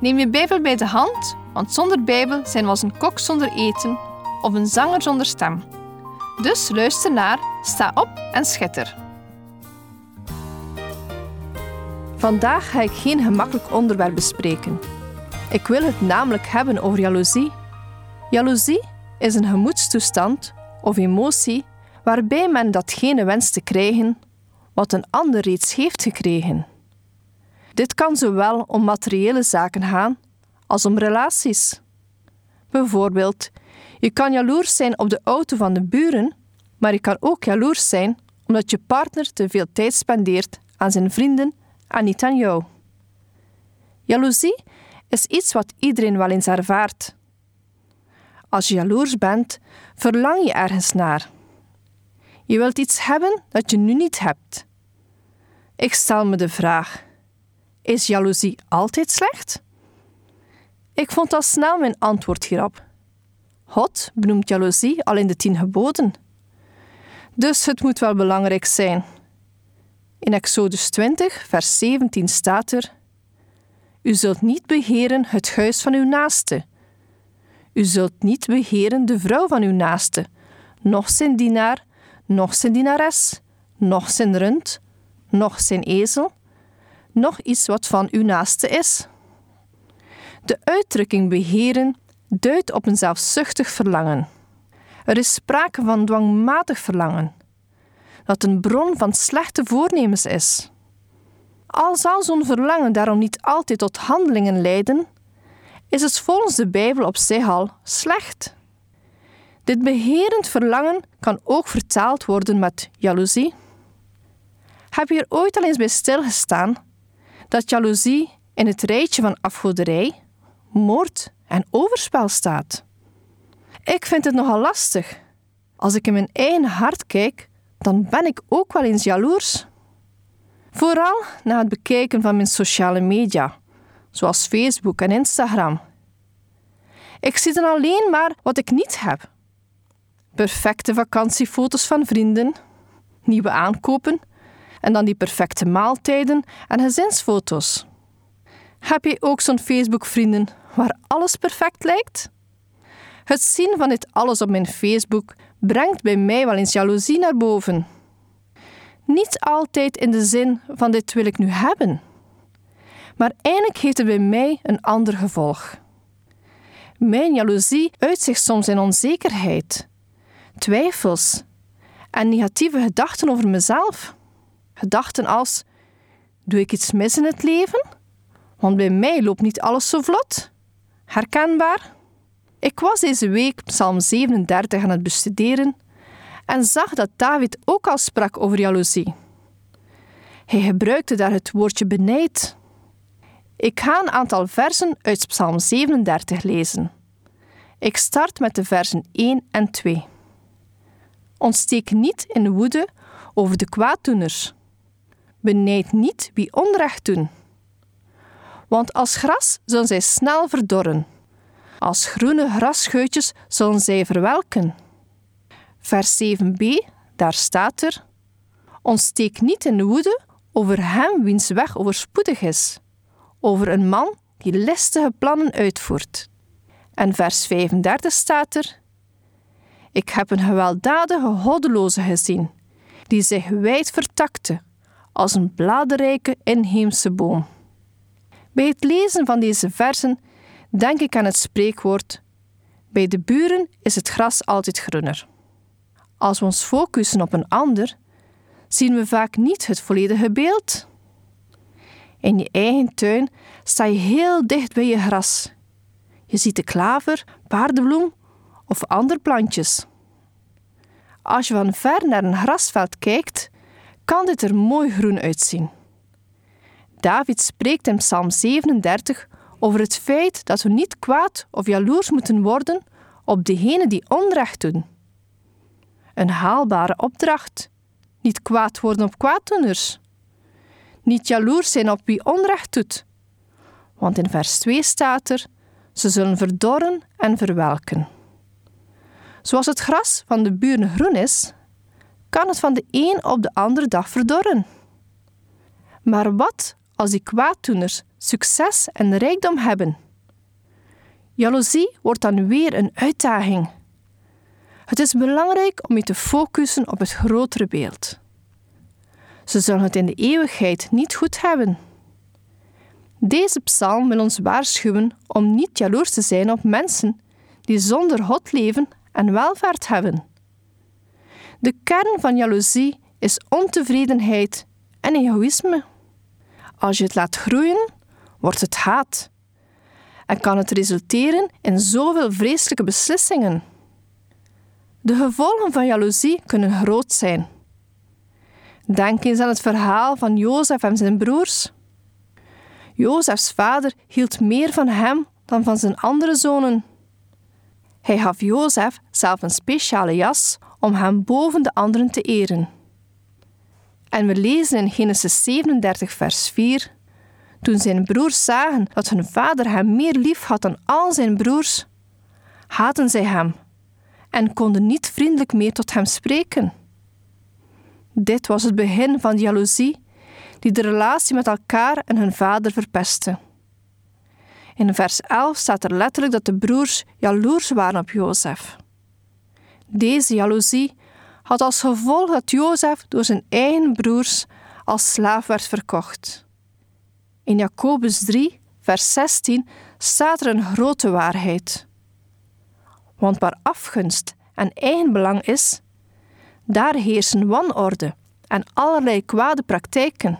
Neem je Bijbel bij de hand, want zonder Bijbel zijn we als een kok zonder eten of een zanger zonder stem. Dus luister naar, sta op en schitter. Vandaag ga ik geen gemakkelijk onderwerp bespreken. Ik wil het namelijk hebben over jaloezie. Jaloezie is een gemoedstoestand of emotie waarbij men datgene wenst te krijgen wat een ander reeds heeft gekregen. Dit kan zowel om materiële zaken gaan als om relaties. Bijvoorbeeld, je kan jaloers zijn op de auto van de buren, maar je kan ook jaloers zijn omdat je partner te veel tijd spendeert aan zijn vrienden en niet aan jou. Jaloezie is iets wat iedereen wel eens ervaart. Als je jaloers bent, verlang je ergens naar. Je wilt iets hebben dat je nu niet hebt. Ik stel me de vraag: is jaloezie altijd slecht? Ik vond al snel mijn antwoord hierop. God benoemt jaloezie al in de tien geboden. Dus het moet wel belangrijk zijn. In Exodus 20, vers 17 staat er: U zult niet beheren het huis van uw naaste. U zult niet beheren de vrouw van uw naaste, noch zijn dienaar, noch zijn dienares, noch zijn rund, noch zijn ezel, noch iets wat van uw naaste is. De uitdrukking beheren duidt op een zelfzuchtig verlangen. Er is sprake van dwangmatig verlangen, dat een bron van slechte voornemens is. Al zal zo'n verlangen daarom niet altijd tot handelingen leiden, is het volgens de Bijbel op zich al slecht. Dit beherend verlangen kan ook vertaald worden met jaloezie. Heb je er ooit al eens bij stilgestaan dat jaloezie in het rijtje van afgoderij, moord en overspel staat? Ik vind het nogal lastig. Als ik in mijn eigen hart kijk, dan ben ik ook wel eens jaloers. Vooral na het bekijken van mijn sociale media, zoals Facebook en Instagram. Ik zie dan alleen maar wat ik niet heb. Perfecte vakantiefoto's van vrienden, nieuwe aankopen en dan die perfecte maaltijden en gezinsfoto's. Heb je ook zo'n Facebook-vrienden waar alles perfect lijkt? Het zien van dit alles op mijn Facebook brengt bij mij wel eens jaloezie naar boven. Niet altijd in de zin van dit wil ik nu hebben. Maar eigenlijk heeft het bij mij een ander gevolg. Mijn jaloezie uit zich soms in onzekerheid, twijfels en negatieve gedachten over mezelf. Gedachten als: doe ik iets mis in het leven? Want bij mij loopt niet alles zo vlot. Herkenbaar? Ik was deze week Psalm 37 aan het bestuderen en zag dat David ook al sprak over jaloezie. Hij gebruikte daar het woordje benijd. Ik ga een aantal versen uit Psalm 37 lezen. Ik start met de versen 1 en 2. Ontsteek niet in woede over de kwaaddoeners. Benijd niet wie onrecht doen. Want als gras zullen zij snel verdorren. Als groene grasscheutjes zullen zij verwelken. Vers 7b, daar staat er: Ontsteek niet in woede over hem wiens weg overspoedig is, over een man die listige plannen uitvoert. En vers 35 staat er: Ik heb een gewelddadige goddeloze gezien, die zich wijd vertakte als een bladerrijke inheemse boom. Bij het lezen van deze versen denk ik aan het spreekwoord: Bij de buren is het gras altijd groener. Als we ons focussen op een ander, zien we vaak niet het volledige beeld. In je eigen tuin sta je heel dicht bij je gras. Je ziet de klaver, paardenbloem of andere plantjes. Als je van ver naar een grasveld kijkt, kan dit er mooi groen uitzien. David spreekt in Psalm 37 over het feit dat we niet kwaad of jaloers moeten worden op degenen die onrecht doen. Een haalbare opdracht. Niet kwaad worden op kwaaddoeners. Niet jaloers zijn op wie onrecht doet. Want in vers 2 staat er: ze zullen verdorren en verwelken. Zoals het gras van de buren groen is, kan het van de een op de andere dag verdorren. Maar wat als die kwaaddoeners succes en rijkdom hebben? Jaloezie wordt dan weer een uitdaging. Het is belangrijk om je te focussen op het grotere beeld. Ze zullen het in de eeuwigheid niet goed hebben. Deze psalm wil ons waarschuwen om niet jaloers te zijn op mensen die zonder God leven en welvaart hebben. De kern van jaloezie is ontevredenheid en egoïsme. Als je het laat groeien, wordt het haat en kan het resulteren in zoveel vreselijke beslissingen. De gevolgen van jaloezie kunnen groot zijn. Denk eens aan het verhaal van Jozef en zijn broers. Jozefs vader hield meer van hem dan van zijn andere zonen. Hij gaf Jozef zelf een speciale jas om hem boven de anderen te eren. En we lezen in Genesis 37, vers 4: Toen zijn broers zagen dat hun vader hem meer lief had dan al zijn broers, haatten zij hem en konden niet vriendelijk meer tot hem spreken. Dit was het begin van jaloezie die de relatie met elkaar en hun vader verpestte. In vers 11 staat er letterlijk dat de broers jaloers waren op Jozef. Deze jaloezie had als gevolg dat Jozef door zijn eigen broers als slaaf werd verkocht. In Jacobus 3, vers 16 staat er een grote waarheid. Want waar afgunst en eigenbelang is, daar heersen wanorde en allerlei kwade praktijken.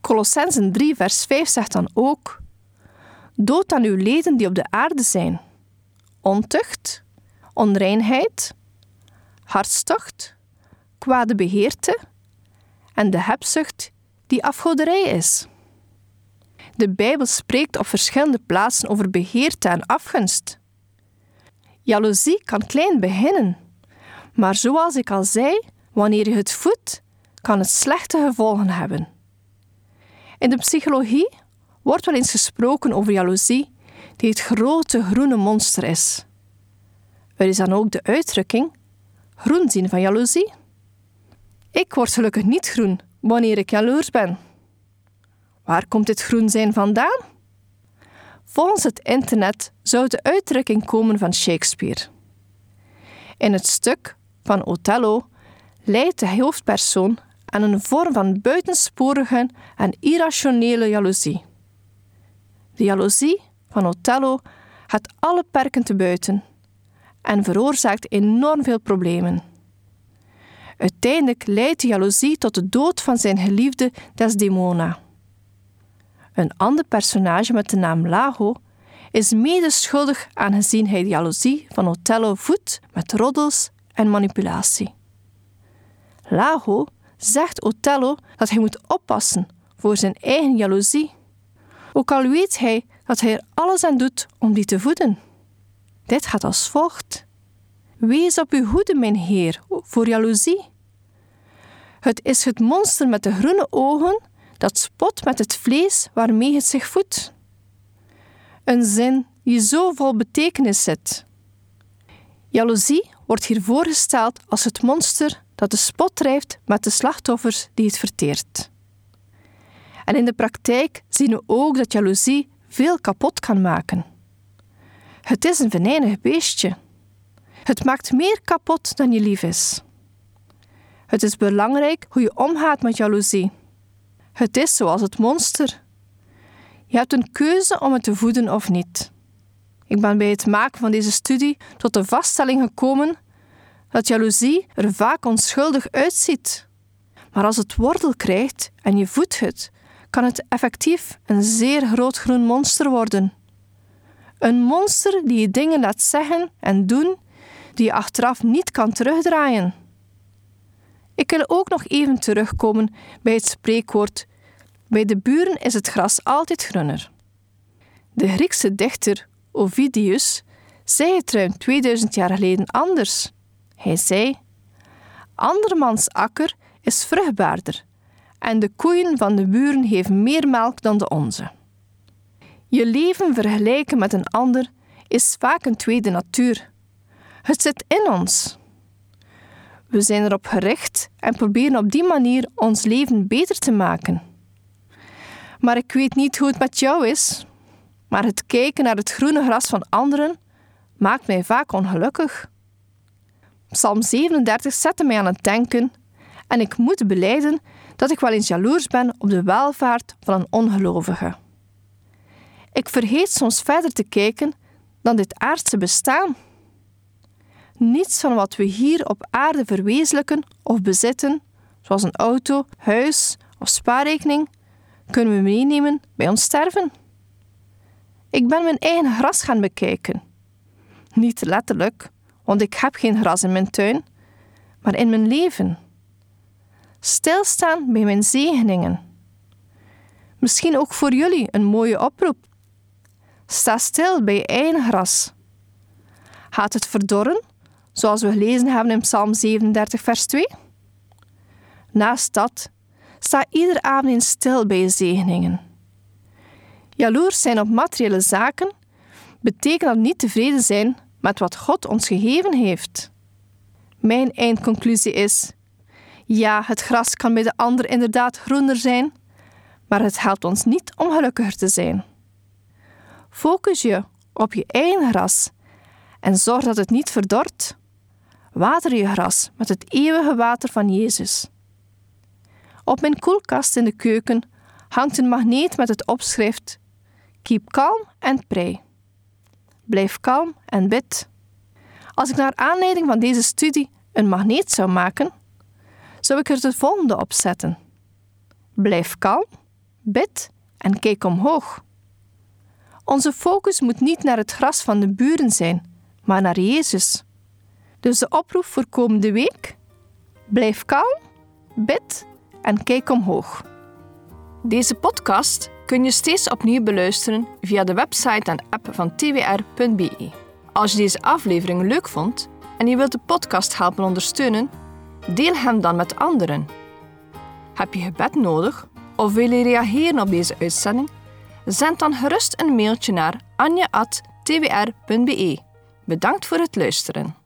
Colossensen 3, vers 5 zegt dan ook: Dood aan uw leden die op de aarde zijn: ontucht, onreinheid, hartstocht, kwade beheerte en de hebzucht die afgoderij is. De Bijbel spreekt op verschillende plaatsen over beheerte en afgunst. Jaloezie kan klein beginnen, maar zoals ik al zei, wanneer je het voedt, kan het slechte gevolgen hebben. In de psychologie wordt wel eens gesproken over jaloezie, die het grote groene monster is. Er is dan ook de uitdrukking groen zien van jaloezie. Ik word gelukkig niet groen wanneer ik jaloers ben. Waar komt dit groen zijn vandaan? Volgens het internet zou de uitdrukking komen van Shakespeare. In het stuk van Othello leidt de hoofdpersoon aan een vorm van buitensporige en irrationele jaloezie. De jaloezie van Othello gaat alle perken te buiten en veroorzaakt enorm veel problemen. Uiteindelijk leidt de jaloezie tot de dood van zijn geliefde Desdemona. Een ander personage met de naam Lago is mede schuldig aangezien hij de jaloezie van Othello voedt met roddels en manipulatie. Lago zegt Othello dat hij moet oppassen voor zijn eigen jaloezie, ook al weet hij dat hij er alles aan doet om die te voeden. Dit gaat als volgt. Wees op uw hoede, mijn heer, voor jaloezie. Het is het monster met de groene ogen dat spot met het vlees waarmee het zich voedt. Een zin die zo vol betekenis zit. Jaloezie wordt hier voorgesteld als het monster dat de spot drijft met de slachtoffers die het verteert. En in de praktijk zien we ook dat jaloezie veel kapot kan maken. Het is een venijnig beestje. Het maakt meer kapot dan je lief is. Het is belangrijk hoe je omgaat met jaloezie. Het is zoals het monster. Je hebt een keuze om het te voeden of niet. Ik ben bij het maken van deze studie tot de vaststelling gekomen dat jaloezie er vaak onschuldig uitziet. Maar als het wortel krijgt en je voedt het, kan het effectief een zeer groot groen monster worden. Een monster die je dingen laat zeggen en doen die je achteraf niet kan terugdraaien. Ik wil ook nog even terugkomen bij het spreekwoord Bij de buren is het gras altijd groener. De Griekse dichter Ovidius zei het ruim 2000 jaar geleden anders. Hij zei: Andermans akker is vruchtbaarder en de koeien van de buren geven meer melk dan de onze. Je leven vergelijken met een ander is vaak een tweede natuur. Het zit in ons. We zijn erop gericht en proberen op die manier ons leven beter te maken. Maar ik weet niet hoe het met jou is, maar het kijken naar het groene gras van anderen maakt mij vaak ongelukkig. Psalm 37 zette mij aan het denken en ik moet beleiden dat ik wel eens jaloers ben op de welvaart van een ongelovige. Ik vergeet soms verder te kijken dan dit aardse bestaan. Niets van wat we hier op aarde verwezenlijken of bezitten, zoals een auto, huis of spaarrekening, kunnen we meenemen bij ons sterven. Ik ben mijn eigen gras gaan bekijken. Niet letterlijk, want ik heb geen gras in mijn tuin, maar in mijn leven. Stilstaan bij mijn zegeningen. Misschien ook voor jullie een mooie oproep. Sta stil bij eigen gras. Gaat het verdorren, zoals we gelezen hebben in Psalm 37, vers 2? Naast dat, sta ieder avond in stil bij je zegeningen. Jaloers zijn op materiële zaken betekent dat niet tevreden zijn met wat God ons gegeven heeft. Mijn eindconclusie is: ja, het gras kan bij de ander inderdaad groener zijn, maar het helpt ons niet om gelukkiger te zijn. Focus je op je eigen gras en zorg dat het niet verdort. Water je gras met het eeuwige water van Jezus. Op mijn koelkast in de keuken hangt een magneet met het opschrift Keep calm and pray. Blijf kalm en bid. Als ik naar aanleiding van deze studie een magneet zou maken, zou ik er het volgende op zetten. Blijf kalm, bid en kijk omhoog. Onze focus moet niet naar het gras van de buren zijn, maar naar Jezus. Dus de oproep voor komende week: blijf kalm, bid en kijk omhoog. Deze podcast kun je steeds opnieuw beluisteren via de website en app van twr.be. Als je deze aflevering leuk vond en je wilt de podcast helpen ondersteunen, deel hem dan met anderen. Heb je gebed nodig of wil je reageren op deze uitzending? Zend dan gerust een mailtje naar anja.twr.be. Bedankt voor het luisteren.